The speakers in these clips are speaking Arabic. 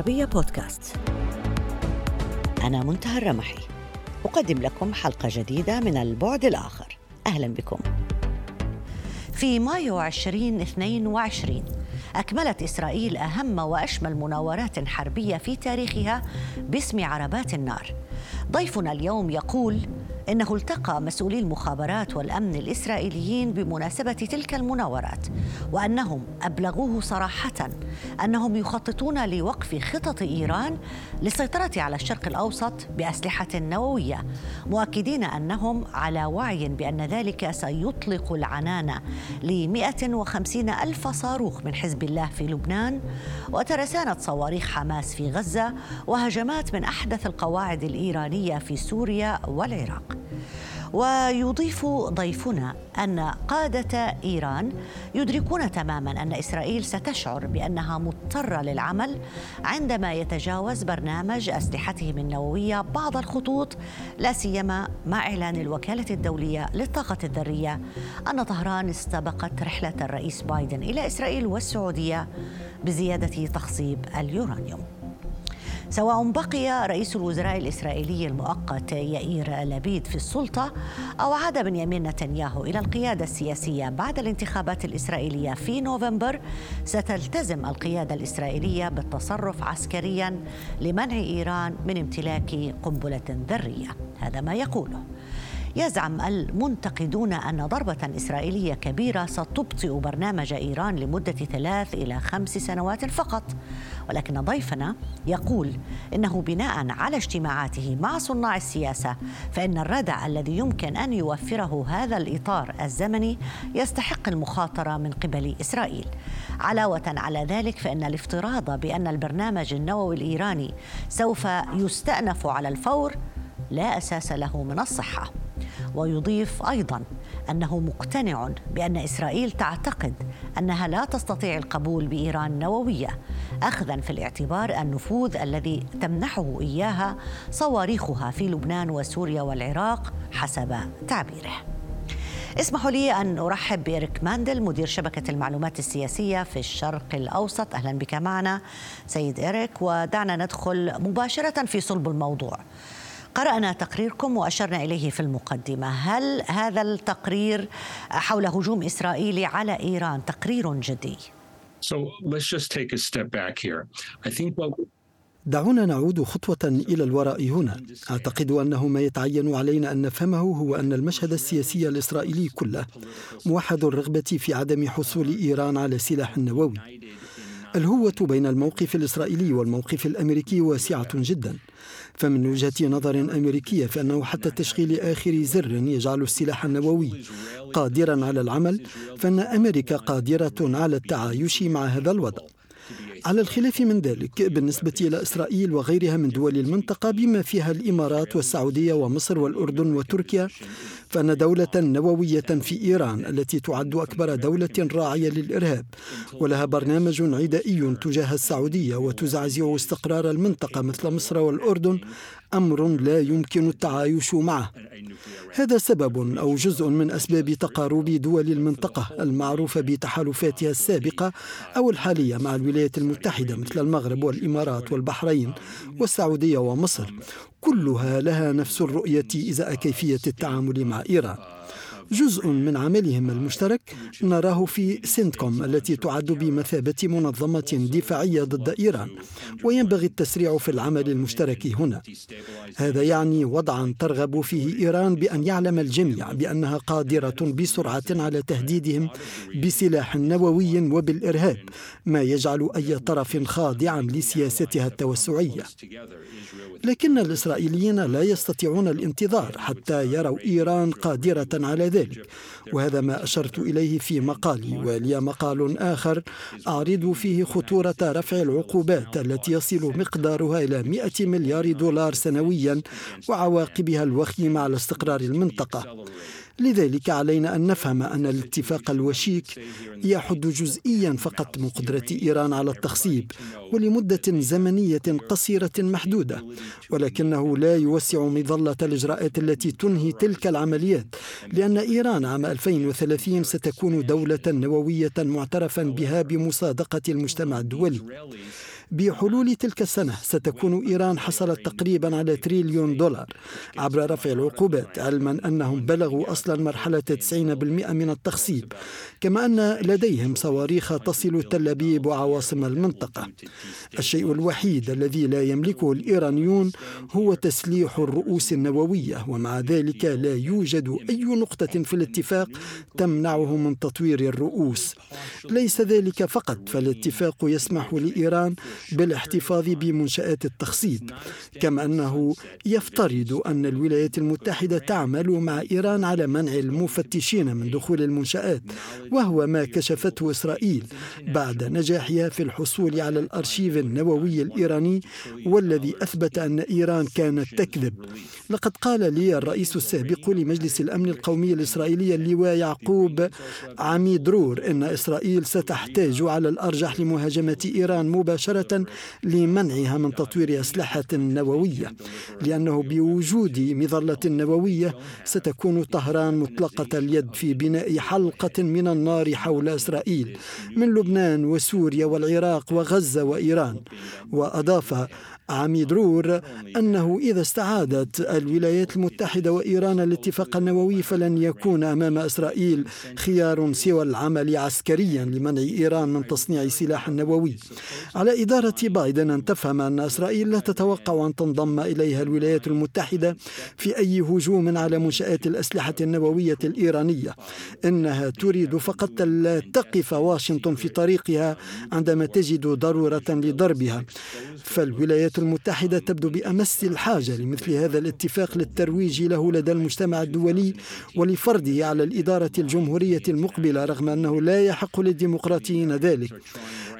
العربية بودكاست. أنا منتهى الرمحي. أقدم لكم حلقة جديدة من البعد الآخر. أهلا بكم. في مايو 2022 أكملت إسرائيل أهم وأشمل مناورات حربية في تاريخها باسم عربات النار. ضيفنا اليوم يقول إنه التقى مسؤولي المخابرات والأمن الإسرائيليين بمناسبة تلك المناورات وأنهم أبلغوه صراحة أنهم يخططون لوقف خطط إيران للسيطرة على الشرق الأوسط بأسلحة نووية مؤكدين أنهم على وعي بأن ذلك سيطلق العنان ل 150 ألف صاروخ من حزب الله في لبنان وترسانه صواريخ حماس في غزة وهجمات من أحدث القواعد الإيرانية في سوريا والعراق. ويضيف ضيفنا أن قادة إيران يدركون تماما أن إسرائيل ستشعر بأنها مضطرة للعمل عندما يتجاوز برنامج أسلحتهم النووية بعض الخطوط لا سيما مع إعلان الوكالة الدولية للطاقة الذرية. أن طهران استبقت رحلة الرئيس بايدن إلى إسرائيل والسعودية بزيادة تخصيب اليورانيوم. سواء بقي رئيس الوزراء الإسرائيلي المؤقت يائير لبيد في السلطة أو عاد بنيامين نتنياهو إلى القيادة السياسية بعد الانتخابات الإسرائيلية في نوفمبر ستلتزم القيادة الإسرائيلية بالتصرف عسكريا لمنع إيران من امتلاك قنبلة ذرية. هذا ما يقوله يزعم المنتقدون أن ضربة إسرائيلية كبيرة ستبطئ برنامج إيران لمدة ثلاث إلى خمس سنوات فقط. ولكن ضيفنا يقول إنه بناء على اجتماعاته مع صناع السياسة فإن الردع الذي يمكن أن يوفره هذا الإطار الزمني يستحق المخاطرة من قبل إسرائيل. علاوة على ذلك فإن الافتراض بأن البرنامج النووي الإيراني سوف يستأنف على الفور لا أساس له من الصحة. ويضيف أيضا أنه مقتنع بأن إسرائيل تعتقد أنها لا تستطيع القبول بإيران نووية اخذا في الاعتبار النفوذ الذي تمنحه إياها صواريخها في لبنان وسوريا والعراق حسب تعبيره. اسمحوا لي أن أرحب بإيريك ماندل مدير شبكة المعلومات السياسية في الشرق الأوسط. أهلا بك معنا سيد إيريك ودعنا ندخل مباشرة في صلب الموضوع. قرأنا تقريركم وأشرنا إليه في المقدمة هل هذا التقرير حول هجوم إسرائيلي على إيران تقرير جدي؟ So let's just take a step back here. I think what دعونا نعود خطوة إلى الوراء هنا. أعتقد أنه ما يتعين علينا أن نفهمه هو أن المشهد السياسي الإسرائيلي كله موحد الرغبة في عدم حصول إيران على سلاح نووي. الهوة بين الموقف الإسرائيلي والموقف الأمريكي واسعة جدا. فمن وجهة نظر أمريكية فإنه حتى تشغيل آخر زر يجعل السلاح النووي قادرا على العمل فإن أمريكا قادرة على التعايش مع هذا الوضع. على الخلاف من ذلك بالنسبة إلى إسرائيل وغيرها من دول المنطقة بما فيها الإمارات والسعودية ومصر والأردن وتركيا فأن دولة نووية في إيران التي تعد أكبر دولة راعية للإرهاب ولها برنامج عدائي تجاه السعودية وتزعزع استقرار المنطقة مثل مصر والأردن أمر لا يمكن التعايش معه. هذا سبب أو جزء من أسباب تقارب دول المنطقة المعروفة بتحالفاتها السابقة أو الحالية مع الولايات المتحدة مثل المغرب والإمارات والبحرين والسعودية ومصر. كلها لها نفس الرؤية إزاء كيفية التعامل مع إيران. جزء من عملهم المشترك نراه في سينتكوم التي تعد بمثابة منظمة دفاعية ضد إيران وينبغي التسريع في العمل المشترك هنا. هذا يعني وضعا ترغب فيه إيران بأن يعلم الجميع بأنها قادرة بسرعة على تهديدهم بسلاح نووي وبالإرهاب ما يجعل أي طرف خاضعا لسياستها التوسعية. لكن الإسرائيليين لا يستطيعون الانتظار حتى يروا إيران قادرة على ذلك. وهذا ما أشرت إليه في مقالي ولي مقال آخر أعرض فيه خطورة رفع العقوبات التي يصل مقدارها إلى 100 مليار دولار سنويا وعواقبها الوخيمة على استقرار المنطقة. لذلك علينا أن نفهم أن الاتفاق الوشيك يحد جزئيا فقط من قدرة إيران على التخصيب ولمدة زمنية قصيرة محدودة ولكنه لا يوسع مظلة الإجراءات التي تنهي تلك العمليات لأن إيران عام 2030 ستكون دولة نووية معترفا بها بمصادقة المجتمع الدولي. بحلول تلك السنة ستكون إيران حصلت تقريبا على تريليون دولار. عبر رفع العقوبات علما أنهم بلغوا أصلا مرحلة 90% من التخصيب كما أن لديهم صواريخ تصل تل أبيب وعواصم المنطقة. الشيء الوحيد الذي لا يملكه الإيرانيون هو تسليح الرؤوس النووية ومع ذلك لا يوجد أي نقطة في الاتفاق تمنعه من تطوير الرؤوس. ليس ذلك فقط فالاتفاق يسمح لإيران بالاحتفاظ بمنشآت التخصيب كما أنه يفترض أن الولايات المتحدة تعمل مع إيران على منع المفتشين من دخول المنشآت وهو ما كشفته إسرائيل بعد نجاحها في الحصول على الأرشيف النووي الإيراني والذي أثبت أن إيران كانت تكذب. لقد قال لي الرئيس السابق لمجلس الأمن القومي الإسرائيلي اللواء يعقوب عميد رور إن إسرائيل ستحتاج على الأرجح لمهاجمة إيران مباشرة لمنعها من تطوير أسلحة نووية لأنه بوجود مظلة نووية ستكون طهران مطلقة اليد في بناء حلقة من النار حول إسرائيل من لبنان وسوريا والعراق وغزة وإيران وأضاف عميد رور أنه إذا استعادت الولايات المتحدة وإيران الاتفاق النووي فلن يكون أمام إسرائيل خيار سوى العمل عسكريا لمنع إيران من تصنيع سلاح نووي على إدارة بايدن أن تفهم أن إسرائيل لا تتوقع أن تنضم إليها الولايات المتحدة في أي هجوم على منشآت الأسلحة النووية الإيرانية. إنها تريد فقط لا تقف واشنطن في طريقها عندما تجد ضرورة لضربها. فالولايات المتحدة تبدو بأمس الحاجة لمثل هذا الاتفاق للترويج له لدى المجتمع الدولي ولفرضه على الإدارة الجمهورية المقبلة رغم أنه لا يحق للديمقراطيين ذلك.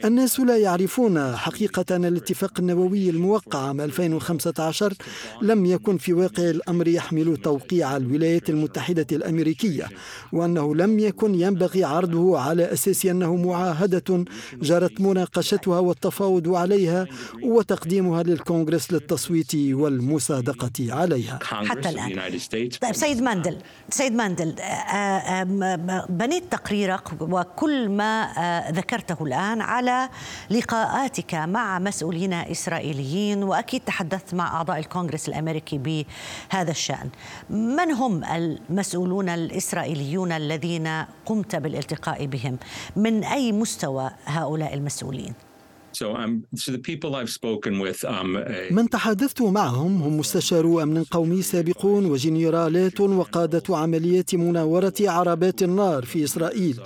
الناس لا يعرفون حقيقة أن الاتفاق النووي الموقع عام 2015 لم يكن في واقع الأمر يحمل توقيع الولايات المتحدة الأمريكية وأنه لم يكن ينبغي عرضه على أساس أنه معاهدة جرت مناقشتها والتفاوض عليها وتقديمها للكونغرس للتصويت والمصادقة عليها حتى الآن طيب سيد ماندل سيد ماندل آه، آه، بنيت تقريرك وكل ما آه، ذكرته الآن على لقاءاتك مع مسؤولين إسرائيليين وأكيد تحدثت مع أعضاء الكونغرس الأمريكي بهذا الشأن. من هم المسؤولون الإسرائيليون الذين قمت بالالتقاء بهم؟ من أي مستوى هؤلاء المسؤولين؟ Um, um, من تحدثت معهم هم مستشارو أمن قومي سابقون وجنرالات وقادة عمليات مناورة عربات النار في إسرائيل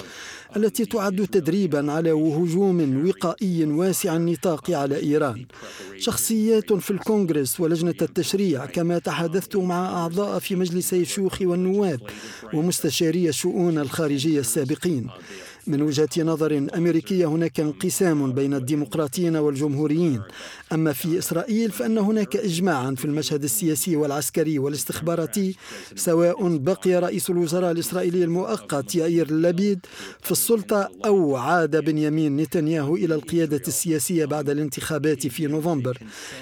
التي تعد تدريبا على هجوم وقائي واسع النطاق على إيران. شخصيات في الكونغرس ولجنة التشريع كما تحدثت مع أعضاء في مجلسي الشيوخ والنواب ومستشاري الشؤون الخارجية السابقين. من وجهة نظر أمريكية هناك انقسام بين الديمقراطيين والجمهوريين. أما في إسرائيل فأن هناك إجماعا في المشهد السياسي والعسكري والاستخباراتي سواء بقي رئيس الوزراء الإسرائيلي المؤقت يائير لبيد في السلطة أو عاد بنيامين نتنياهو إلى القيادة السياسية بعد الانتخابات في نوفمبر.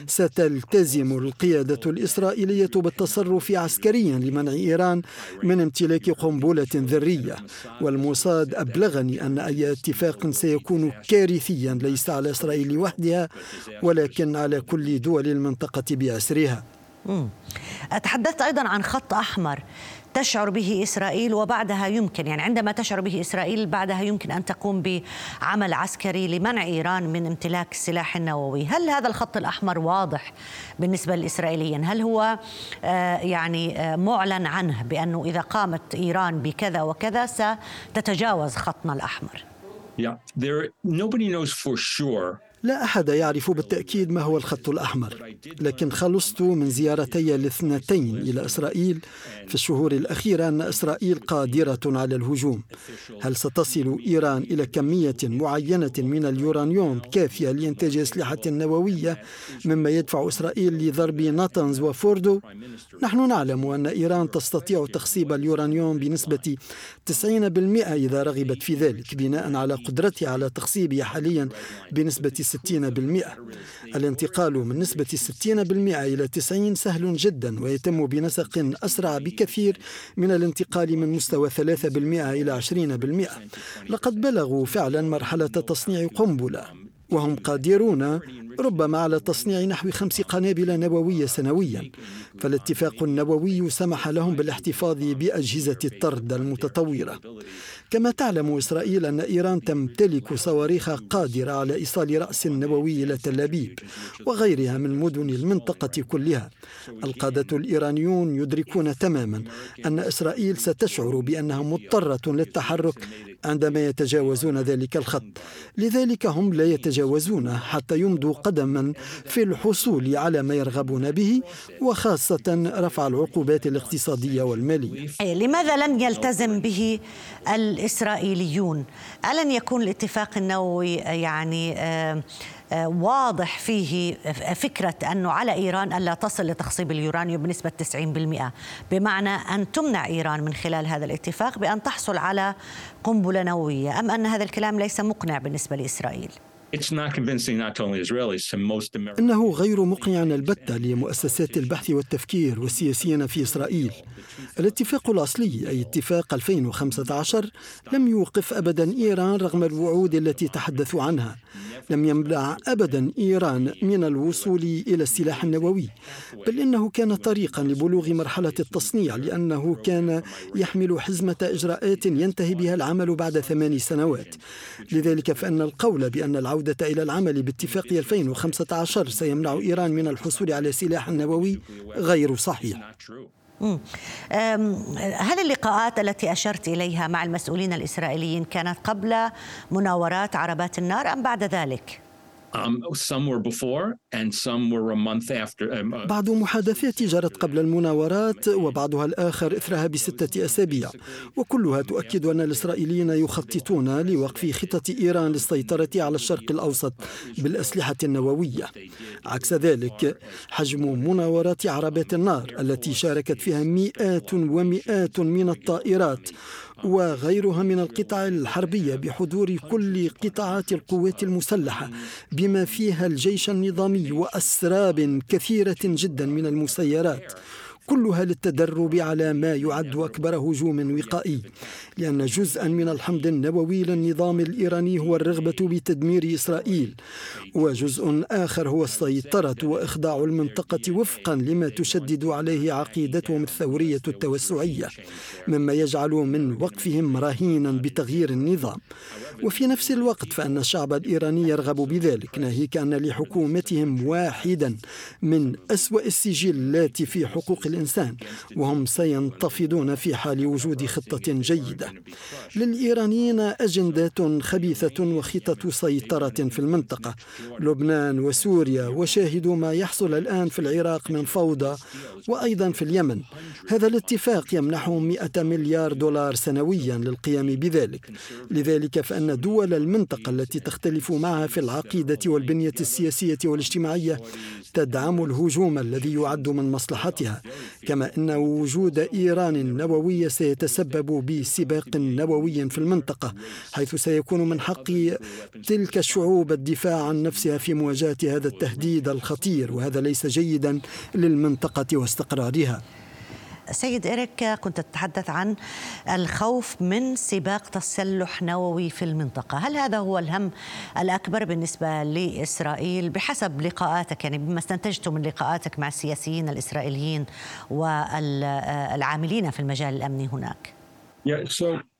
ستلتزم القيادة الإسرائيلية بالتصرف عسكريا لمنع إيران من امتلاك قنبلة ذرية. والموساد أبلغني يعني أن أي اتفاق سيكون كارثيا ليس على إسرائيل وحدها ولكن على كل دول المنطقة بأسرها تحدثت أيضا عن خط أحمر. تشعر به إسرائيل وبعدها يمكن يعني عندما تشعر به إسرائيل بعدها يمكن أن تقوم بعمل عسكري لمنع إيران من امتلاك السلاح النووي، هل هذا الخط الأحمر واضح بالنسبة للإسرائيليين؟ هل هو آه، يعني آه، معلن عنه بأنه إذا قامت إيران بكذا وكذا ستتجاوز خطنا الأحمر؟ Yeah, there nobody knows for sure لا أحد يعرف بالتأكيد ما هو الخط الأحمر لكن خلصت من زيارتي الاثنتين إلى إسرائيل في الشهور الأخيرة أن إسرائيل قادرة على الهجوم. هل ستصل إيران إلى كمية معينة من اليورانيوم كافية لإنتاج أسلحة نووية مما يدفع إسرائيل لضرب ناتنز وفوردو؟ نحن نعلم أن إيران تستطيع تخصيب اليورانيوم بنسبة 90% إذا رغبت في ذلك بناء على قدرتها على تخصيبه حاليا بنسبة 60% الانتقال من نسبة 60% إلى 90 سهل جدا ويتم بنسق أسرع بكثير من الانتقال من مستوى 3% إلى 20% لقد بلغوا فعلا مرحلة تصنيع قنبلة وهم قادرون ربما على تصنيع نحو خمس قنابل نووية سنويا. فالاتفاق النووي سمح لهم بالاحتفاظ بأجهزة الطرد المتطورة. كما تعلم إسرائيل أن إيران تمتلك صواريخ قادرة على إيصال رأس نووي إلى تل أبيب وغيرها من مدن المنطقة كلها. القادة الإيرانيون يدركون تماما أن إسرائيل ستشعر بأنها مضطرة للتحرك عندما يتجاوزون ذلك الخط. لذلك هم لا يتجاوزونه حتى يمضوا قدما في الحصول على ما يرغبون به وخاصة رفع العقوبات الاقتصادية والمالية. لماذا لن يلتزم به الإسرائيليون؟ ألن يكون الاتفاق النووي يعني آه، آه، واضح فيه فكرة أنه على إيران ألا تصل لتخصيب اليورانيوم بنسبة 90% بمعنى أن تمنع إيران من خلال هذا الاتفاق بأن تحصل على قنبلة نووية أم أن هذا الكلام ليس مقنع بالنسبة لإسرائيل؟ إنه غير مقنع البتة لمؤسسات البحث والتفكير والسياسيين في إسرائيل. الاتفاق الأصلي أي اتفاق 2015 لم يوقف أبدا إيران رغم الوعود التي تحدثوا عنها. لم يمنع أبدا إيران من الوصول إلى السلاح النووي. بل إنه كان طريقا لبلوغ مرحلة التصنيع لأنه كان يحمل حزمة إجراءات ينتهي بها العمل بعد ثمان سنوات. لذلك فإن القول بأن العودة إلى العمل باتفاق 2015 سيمنع إيران من الحصول على سلاح نووي غير صحيح هل اللقاءات التي أشرت إليها مع المسؤولين الإسرائيليين كانت قبل مناورات عربات النار أم بعد ذلك؟ بعض محادثات جرت قبل المناورات وبعضها الآخر إثرها بستة أسابيع. وكلها تؤكد أن الإسرائيليين يخططون لوقف خطط إيران للسيطرة على الشرق الأوسط بالأسلحة النووية. عكس ذلك حجم مناورات عربات النار التي شاركت فيها مئات ومئات من الطائرات وغيرها من القطع الحربية بحضور كل قطاعات القوات المسلحة بما فيها الجيش النظامي وأسراب كثيرة جدا من المسيرات. كلها للتدرب على ما يعد أكبر هجوم وقائي لأن جزءا من الحمض النووي للنظام الإيراني هو الرغبة بتدمير إسرائيل. وجزء آخر هو السيطرة وإخضاع المنطقة وفقا لما تشدد عليه عقيدتهم الثورية التوسعية مما يجعل من وقفهم رهينا بتغيير النظام. وفي نفس الوقت فأن الشعب الإيراني يرغب بذلك ناهيك أن لحكومتهم واحدا من أسوأ السجلات في حقوق الإنسان. وهم سينتفضون في حال وجود خطة جيدة. للإيرانيين أجندات خبيثة وخطط سيطرة في المنطقة. لبنان وسوريا وشاهدوا ما يحصل الآن في العراق من فوضى وأيضا في اليمن. هذا الاتفاق يمنحهم 100 مليار دولار سنويا للقيام بذلك. لذلك فأن دول المنطقة التي تختلف معها في العقيدة والبنية السياسية والاجتماعية تدعم الهجوم الذي يعد من مصلحتها. كما أن وجود إيران نووية سيتسبب بسباق نووي في المنطقة حيث سيكون من حق تلك الشعوب الدفاع عن نفسها في مواجهة هذا التهديد الخطير وهذا ليس جيدا للمنطقة واستقرارها. سيد إيريك كنت تتحدث عن الخوف من سباق تسلح نووي في المنطقة. هل هذا هو الهم الأكبر بالنسبة لإسرائيل بحسب لقاءاتك؟ يعني بما استنتجته من لقاءاتك مع السياسيين الإسرائيليين والعاملين في المجال الأمني هناك. Yeah, so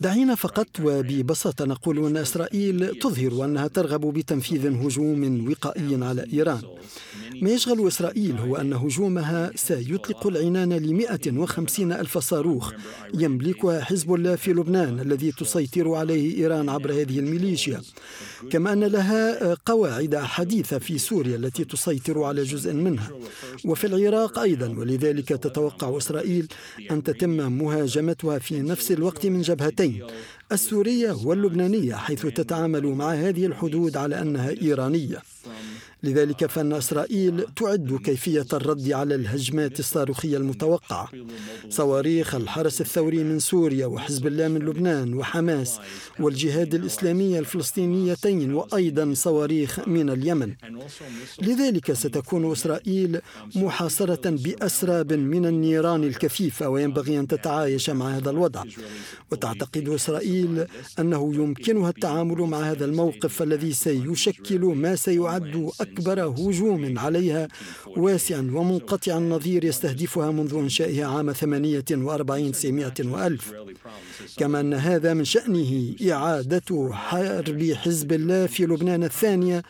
دعينا فقط وببساطة نقول أن إسرائيل تظهر أنها ترغب بتنفيذ هجوم وقائي على إيران. ما يشغل إسرائيل هو أن هجومها سيطلق العنان ل 150 ألف صاروخ يملكها حزب الله في لبنان الذي تسيطر عليه إيران عبر هذه الميليشيا. كما أن لها قواعد حديثة في سوريا التي تسيطر على جزء منها. وفي العراق أيضا ولذلك تتوقع إسرائيل أن تتم مهاجمتها في نفس الوقت من جبهتين السورية واللبنانية حيث تتعامل مع هذه الحدود على أنها إيرانية. لذلك فان إسرائيل تعد كيفية الرد على الهجمات الصاروخية المتوقعة. صواريخ الحرس الثوري من سوريا وحزب الله من لبنان وحماس والجهاد الإسلامي الفلسطينيتين وأيضا صواريخ من اليمن. لذلك ستكون إسرائيل محاصرة بأسراب من النيران الكثيفه وينبغي أن تتعايش مع هذا الوضع. وتعتقد إسرائيل أنه يمكنها التعامل مع هذا الموقف الذي سيشكل ما سيعد أكبر هجوم عليها واسع ومنقطع النظير يستهدفها منذ انشائها عام 48 900 وألف. كما أن هذا من شأنه إعادة حرب حزب الله في لبنان الثانية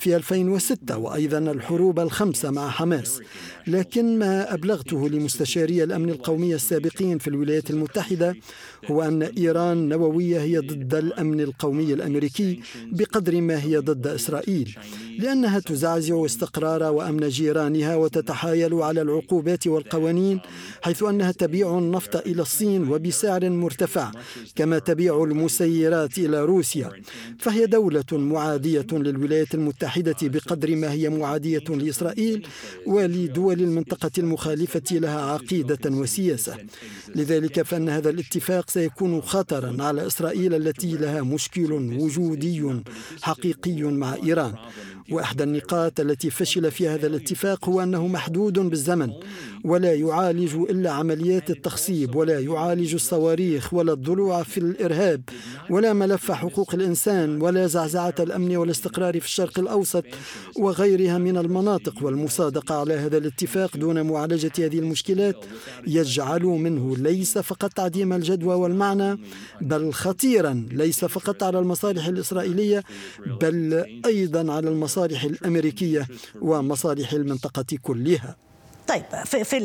في 2006 وأيضا الحروب الخمسة مع حماس. لكن ما أبلغته لمستشاري الأمن القومي السابقين في الولايات المتحدة هو أن إيران نووية هي ضد الأمن القومي الأمريكي بقدر ما هي ضد إسرائيل لأنها تزعزع استقرار وأمن جيرانها وتتحايل على العقوبات والقوانين حيث أنها تبيع النفط إلى الصين وبسعر مرتفع كما تبيع المسيرات إلى روسيا. فهي دولة معادية للولايات المتحدة بقدر ما هي معادية لإسرائيل ولدول المنطقة المخالفة لها عقيدة وسياسة. لذلك فإن هذا الاتفاق سيكون خطرا على إسرائيل التي لها مشكل وجودي حقيقي مع إيران. وإحدى النقاط التي فشل في هذا الاتفاق هو أنه محدود بالزمن ولا يعالج إلا عمليات التخصيب ولا يعالج الصواريخ ولا الضلوع في الإرهاب ولا ملف حقوق الإنسان ولا زعزعة الأمن والاستقرار في الشرق الأوسط وغيرها من المناطق. والمصادقة على هذا الاتفاق دون معالجة هذه المشكلات يجعل منه ليس فقط تعديم الجدوى والمعنى بل خطيرا ليس فقط على المصالح الإسرائيلية بل أيضا على المصالح الأمريكية ومصالح المنطقة كلها. طيب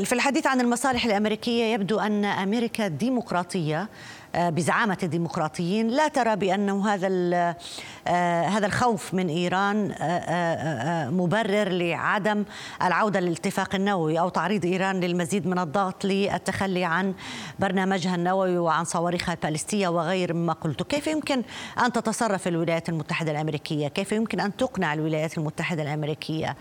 في الحديث عن المصالح الأمريكية يبدو أن أمريكا ديمقراطية آه، بزعامة الديمقراطيين. لا ترى بأنه هذا آه، هذا الخوف من إيران آه، مبرر لعدم العودة للاتفاق النووي أو تعريض إيران للمزيد من الضغط للتخلي عن برنامجها النووي وعن صواريخها البالستية وغير ما قلت. كيف يمكن أن تتصرف الولايات المتحدة الأمريكية؟ كيف يمكن أن تقنع الولايات المتحدة الأمريكية؟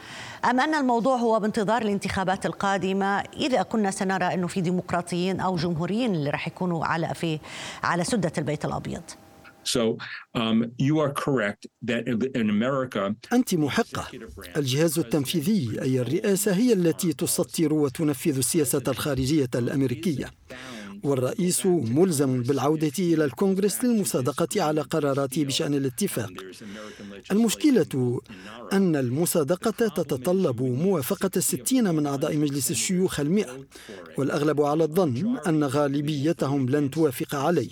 أم أن الموضوع هو بانتظار الانتخابات القادمة؟ إذا كنا سنرى أنه في ديمقراطيين أو جمهوريين اللي راح يكونوا على في على سدة البيت الأبيض. Um, أنت محقة. الجهاز التنفيذي أي الرئاسة هي التي تسطر وتنفذ السياسة الخارجية الأمريكية. والرئيس ملزم بالعودة إلى الكونغرس للمصادقة على قراراته بشأن الاتفاق. المشكلة أن المصادقة تتطلب موافقة الستين من أعضاء مجلس الشيوخ المئة والأغلب على الظن أن غالبيتهم لن توافق عليه.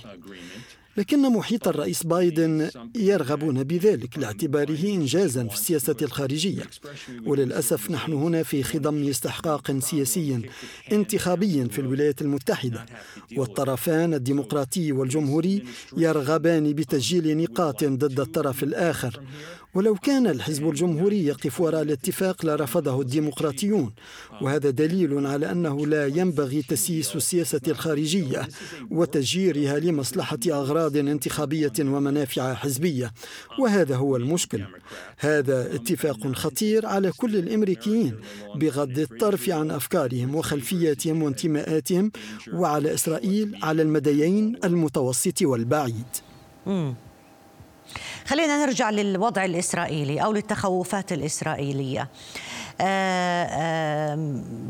لكن محيط الرئيس بايدن يرغبون بذلك لاعتباره انجازا في السياسة الخارجية. وللأسف نحن هنا في خضم استحقاق سياسي انتخابي في الولايات المتحدة. والطرفان الديمقراطي والجمهوري يرغبان بتسجيل نقاط ضد الطرف الآخر. ولو كان الحزب الجمهوري يقف وراء الاتفاق لرفضه الديمقراطيون. وهذا دليل على أنه لا ينبغي تسييس السياسة الخارجية وتسجيرها لمصلحة أغراض انتخابية ومنافع حزبية. وهذا هو المشكل. هذا اتفاق خطير على كل الأمريكيين بغض الطرف عن أفكارهم وخلفياتهم وانتماءاتهم وعلى إسرائيل على المديين المتوسط والبعيد. خلينا نرجع للوضع الإسرائيلي أو للتخوفات الإسرائيلية. آه،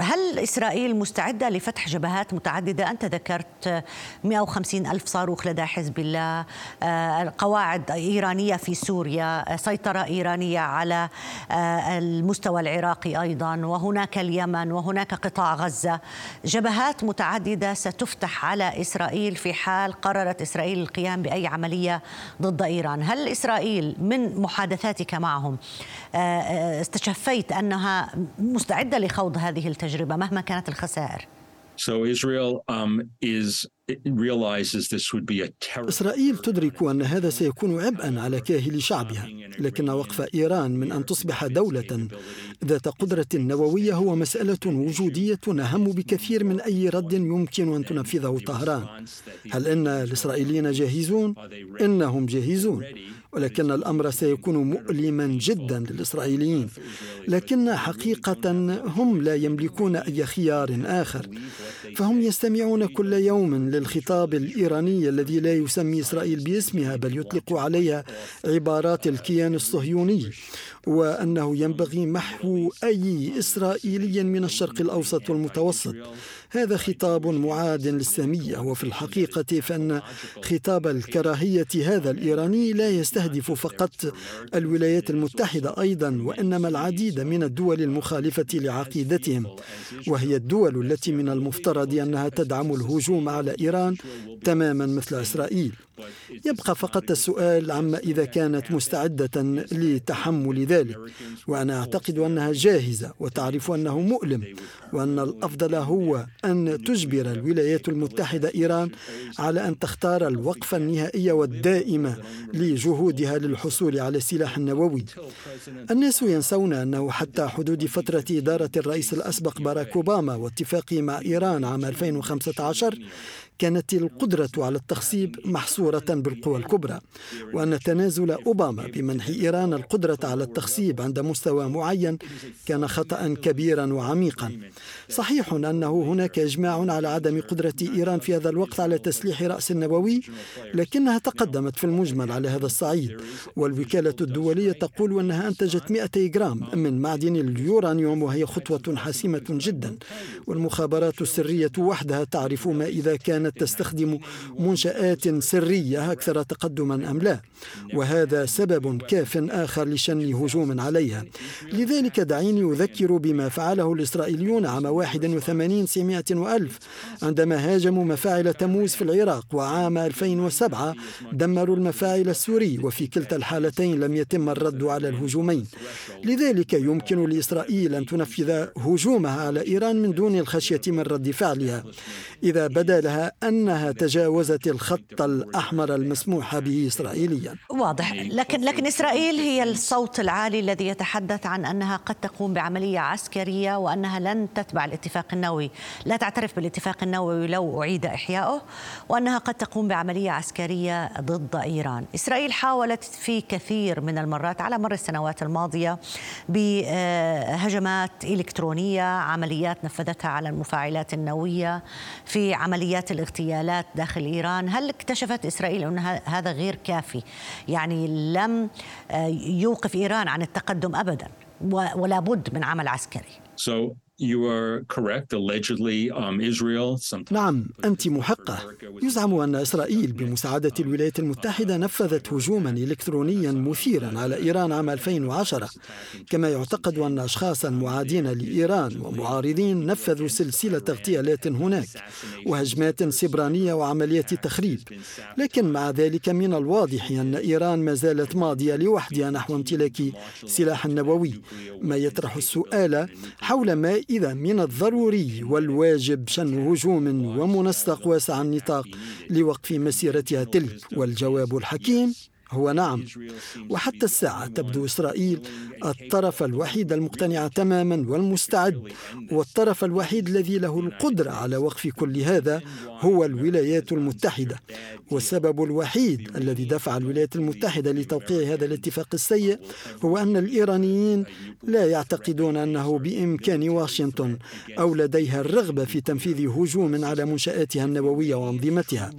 هل إسرائيل مستعدة لفتح جبهات متعددة؟ أنت ذكرت 150 ألف صاروخ لدى حزب الله. آه، قواعد إيرانية في سوريا سيطرة إيرانية على آه، المستوى العراقي أيضا وهناك اليمن وهناك قطاع غزة. جبهات متعددة ستفتح على إسرائيل في حال قررت إسرائيل القيام بأي عملية ضد إيران. هل إسرائيل من محادثاتك معهم استشفيت أنها مستعدة لخوض هذه التجربة مهما كانت الخسائر. So Israel um, is إسرائيل تدرك أن هذا سيكون عبئا على كاهل شعبها لكن وقف إيران من أن تصبح دولة ذات قدرة نووية هو مسألة وجودية أهم بكثير من أي رد يمكن أن تنفذه طهران. هل إن الإسرائيليين جاهزون؟ إنهم جاهزون. ولكن الأمر سيكون مؤلما جدا للإسرائيليين. لكن حقيقة هم لا يملكون أي خيار آخر. فهم يستمعون كل يوم للخطاب الإيراني الذي لا يسمي إسرائيل باسمها بل يطلق عليها عبارات الكيان الصهيوني. وأنه ينبغي محو أي إسرائيلي من الشرق الأوسط والمتوسط. هذا خطاب معاد للسامية وفي الحقيقة فإن خطاب الكراهية هذا الإيراني لا يستهدف فقط الولايات المتحدة أيضا وإنما العديد من الدول المخالفة لعقيدتهم. وهي الدول التي من المفترض أنها تدعم الهجوم على إيران تماما مثل إسرائيل. يبقى فقط السؤال عما إذا كانت مستعدة لتحمل ذلك. وأنا أعتقد أنها جاهزة وتعرف أنه مؤلم وأن الأفضل هو أن تجبر الولايات المتحدة إيران على أن تختار الوقفة النهائية والدائمة لجهودها للحصول على السلاح النووي. الناس ينسون أنه حتى حدود فترة إدارة الرئيس الأسبق باراك أوباما واتفاقه مع إيران عام 2015 كانت القدرة على التخصيب محصورة بالقوى الكبرى. وأن تنازل أوباما بمنح إيران القدرة على التخصيب عند مستوى معين كان خطأ كبيرا وعميقا. صحيح أنه هناك إجماع على عدم قدرة إيران في هذا الوقت على تسليح رأس النووي لكنها تقدمت في المجمل على هذا الصعيد. والوكالة الدولية تقول أنها أنتجت 200 جرام من معدن اليورانيوم وهي خطوة حاسمة جدا. والمخابرات السرية وحدها تعرف ما إذا كانت تستخدم منشآت سرية أكثر تقدما أم لا. وهذا سبب كاف آخر لشن هجوم عليها. لذلك دعيني أذكر بما فعله الإسرائيليون عام 81 سمعة وألف عندما هاجموا مفاعل تموز في العراق وعام 2007 دمروا المفاعل السوري وفي كلتا الحالتين لم يتم الرد على الهجومين. لذلك يمكن لإسرائيل أن تنفذ هجومها على إيران من دون الخشية من رد فعلها إذا بدا لها أنها تجاوزت الخط الأحمر المسموح به إسرائيليا. واضح. لكن لكن إسرائيل هي الصوت العالي الذي يتحدث عن أنها قد تقوم بعملية عسكرية وأنها لن تتبع الاتفاق النووي. لا تعترف بالاتفاق النووي لو أعيد إحياؤه وأنها قد تقوم بعملية عسكرية ضد إيران. إسرائيل حاولت في كثير من المرات على مر السنوات الماضية بهجمات إلكترونية عمليات نفذتها على المفاعلات النووية في عمليات الاغتيالات داخل إيران، هل اكتشفت إسرائيل أن هذا غير كافي؟ يعني لم آه، يوقف إيران عن التقدم ابدا ولا بد من عمل عسكري. So You are correct. Allegedly, um. نعم أنت محقة يزعم أن إسرائيل بمساعدة الولايات المتحدة نفذت هجوما إلكترونيا مثيرا على إيران عام 2010 كما يعتقد أن أشخاصا معادين لإيران ومعارضين نفذوا سلسلة اغتيالات هناك وهجمات سبرانية وعمليات تخريب. لكن مع ذلك من الواضح أن إيران ما زالت ماضية لوحدها نحو امتلاك سلاح نووي. ما يطرح السؤال حول ما إذا من الضروري والواجب شن هجوم ومنسق واسع النطاق لوقف مسيرتها تلك والجواب الحكيم هو نعم. وحتى الساعة تبدو إسرائيل الطرف الوحيد المقتنع تماما والمستعد. والطرف الوحيد الذي له القدرة على وقف كل هذا هو الولايات المتحدة. والسبب الوحيد الذي دفع الولايات المتحدة لتوقيع هذا الاتفاق السيء هو أن الإيرانيين لا يعتقدون أنه بإمكان واشنطن أو لديها الرغبة في تنفيذ هجوم على منشآتها النووية وأنظمتها.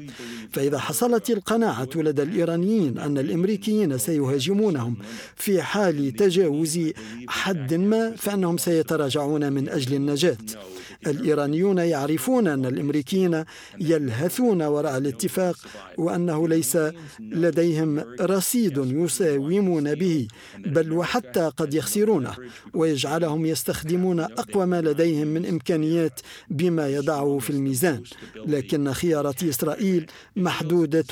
فإذا حصلت القناعة لدى الإيرانيين أن الأمريكيين سيهاجمونهم في حال تجاوز حد ما فإنهم سيتراجعون من أجل النجاة. الإيرانيون يعرفون أن الأمريكيين يلهثون وراء الاتفاق وأنه ليس لديهم رصيد يساومون به بل وحتى قد يخسرونه ويجعلهم يستخدمون أقوى ما لديهم من إمكانيات بما يضعه في الميزان. لكن خيارات إسرائيل محدودة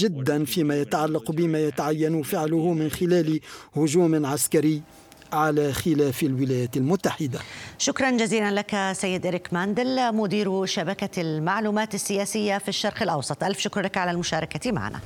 جدا فيما يتعلق بما يتعين فعله من خلال هجوم عسكري على خلاف الولايات المتحدة. شكرا جزيلا لك سيد إريك ماندل مدير شبكة المعلومات السياسية في الشرق الأوسط. ألف شكر لك على المشاركة معنا.